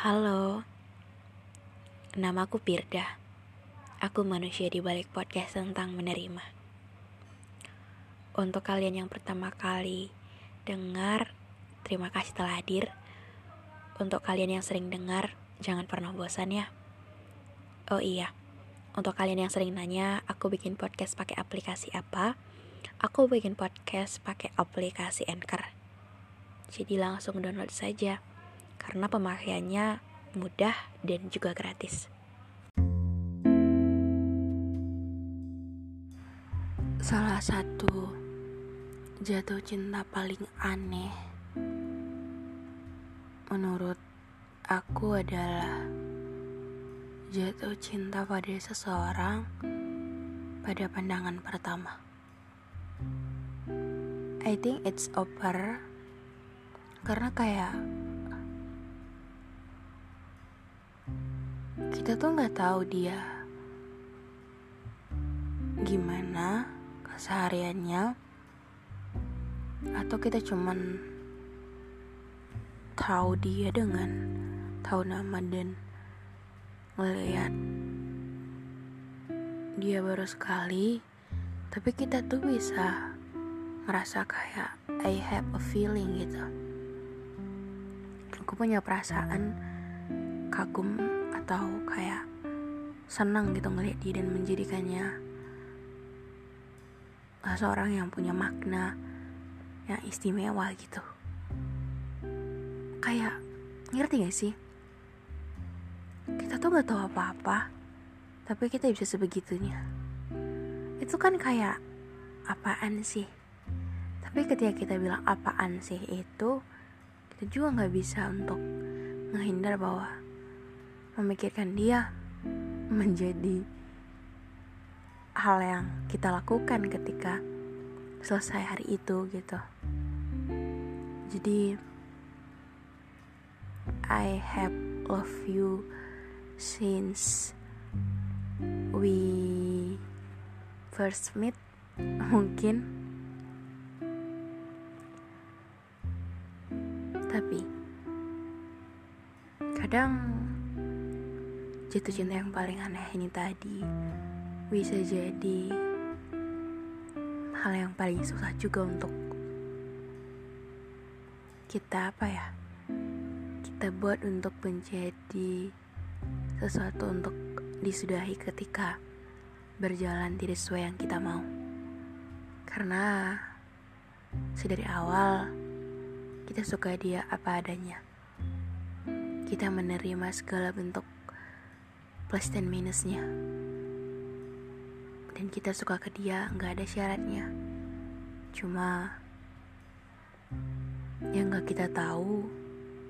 Halo, namaku Pirda. Aku manusia di balik podcast tentang menerima. Untuk kalian yang pertama kali dengar, terima kasih telah hadir. Untuk kalian yang sering dengar, jangan pernah bosan ya. Oh iya, untuk kalian yang sering nanya, aku bikin podcast pakai aplikasi apa? Aku bikin podcast pakai aplikasi Anchor. Jadi langsung download saja karena pemakaiannya mudah dan juga gratis. Salah satu jatuh cinta paling aneh menurut aku adalah jatuh cinta pada seseorang pada pandangan pertama. I think it's over karena kayak kita tuh nggak tahu dia. Gimana kesehariannya? Atau kita cuman tahu dia dengan tahu nama dan ngeliat dia baru sekali tapi kita tuh bisa ngerasa kayak I have a feeling gitu. Aku punya perasaan kagum atau kayak senang gitu ngeliat dia dan menjadikannya seorang yang punya makna yang istimewa gitu. Kayak ngerti gak sih? Kita tuh gak tahu apa-apa tapi kita bisa sebegitunya. Itu kan kayak apaan sih? Tapi ketika kita bilang apaan sih itu kita juga nggak bisa untuk menghindar bahwa memikirkan dia menjadi hal yang kita lakukan ketika selesai hari itu gitu. Jadi I have love you since we first meet mungkin. Tapi kadang jatuh cinta yang paling aneh ini tadi. Bisa jadi hal yang paling susah juga untuk kita apa ya kita buat untuk menjadi sesuatu untuk disudahi ketika berjalan tidak sesuai yang kita mau. Karena sedari awal kita suka dia apa adanya. Kita menerima segala bentuk plus dan minusnya. Dan kita suka ke dia nggak ada syaratnya. Cuma yang nggak kita tahu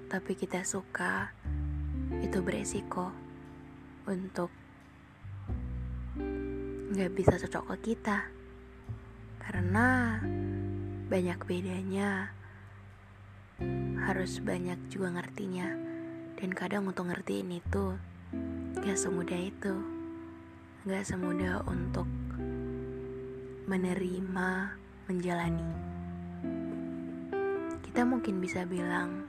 tapi kita suka itu beresiko untuk nggak bisa cocok ke kita. Karena banyak bedanya. Harus banyak juga ngertinya. Dan kadang untuk ngertiin itu gak semudah itu. Gak semudah untuk menerima menjalani. Kita mungkin bisa bilang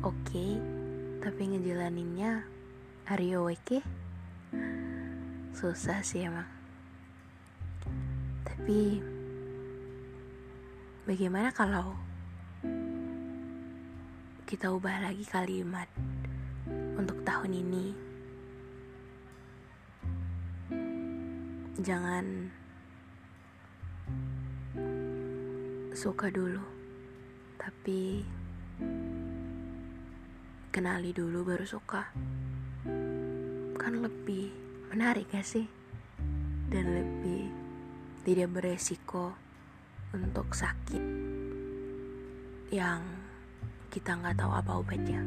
oke okay, tapi ngejalaninnya are you okay susah sih emang. Tapi bagaimana kalau kita ubah lagi kalimat untuk tahun ini jangan suka dulu tapi kenali dulu baru suka kan lebih menarik gak sih dan lebih tidak beresiko untuk sakit yang kita nggak tahu apa obatnya.